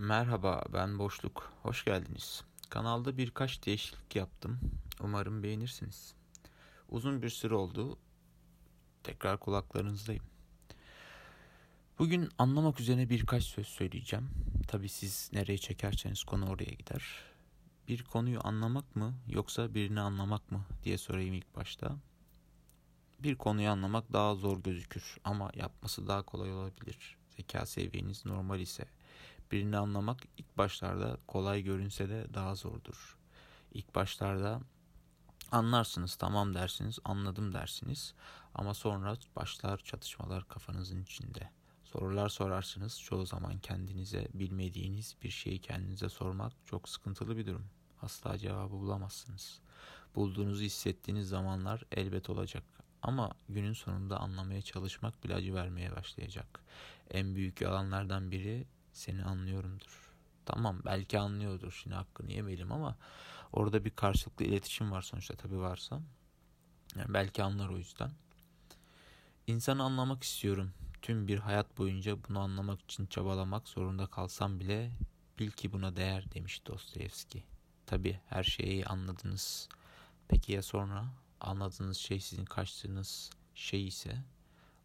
Merhaba ben Boşluk. Hoş geldiniz. Kanalda birkaç değişiklik yaptım. Umarım beğenirsiniz. Uzun bir süre oldu. Tekrar kulaklarınızdayım. Bugün anlamak üzerine birkaç söz söyleyeceğim. Tabii siz nereye çekerseniz konu oraya gider. Bir konuyu anlamak mı yoksa birini anlamak mı diye sorayım ilk başta. Bir konuyu anlamak daha zor gözükür ama yapması daha kolay olabilir. Zeka seviyeniz normal ise birini anlamak ilk başlarda kolay görünse de daha zordur. İlk başlarda anlarsınız, tamam dersiniz, anladım dersiniz ama sonra başlar çatışmalar kafanızın içinde. Sorular sorarsınız. Çoğu zaman kendinize bilmediğiniz bir şeyi kendinize sormak çok sıkıntılı bir durum. Asla cevabı bulamazsınız. Bulduğunuzu hissettiğiniz zamanlar elbet olacak. Ama günün sonunda anlamaya çalışmak bile acı vermeye başlayacak. En büyük yalanlardan biri seni anlıyorumdur. Tamam belki anlıyordur şimdi hakkını yemeyelim ama orada bir karşılıklı iletişim var sonuçta tabii varsa. Yani belki anlar o yüzden. İnsanı anlamak istiyorum. Tüm bir hayat boyunca bunu anlamak için çabalamak zorunda kalsam bile bil ki buna değer demiş Dostoyevski. Tabi her şeyi anladınız. Peki ya sonra anladığınız şey sizin kaçtığınız şey ise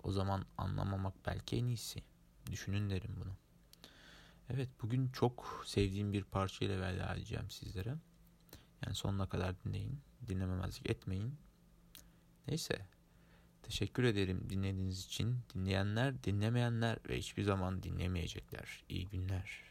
o zaman anlamamak belki en iyisi. Düşünün derim bunu. Evet bugün çok sevdiğim bir parçayla veda edeceğim sizlere. Yani sonuna kadar dinleyin. Dinlememezlik etmeyin. Neyse. Teşekkür ederim dinlediğiniz için. Dinleyenler, dinlemeyenler ve hiçbir zaman dinlemeyecekler. İyi günler.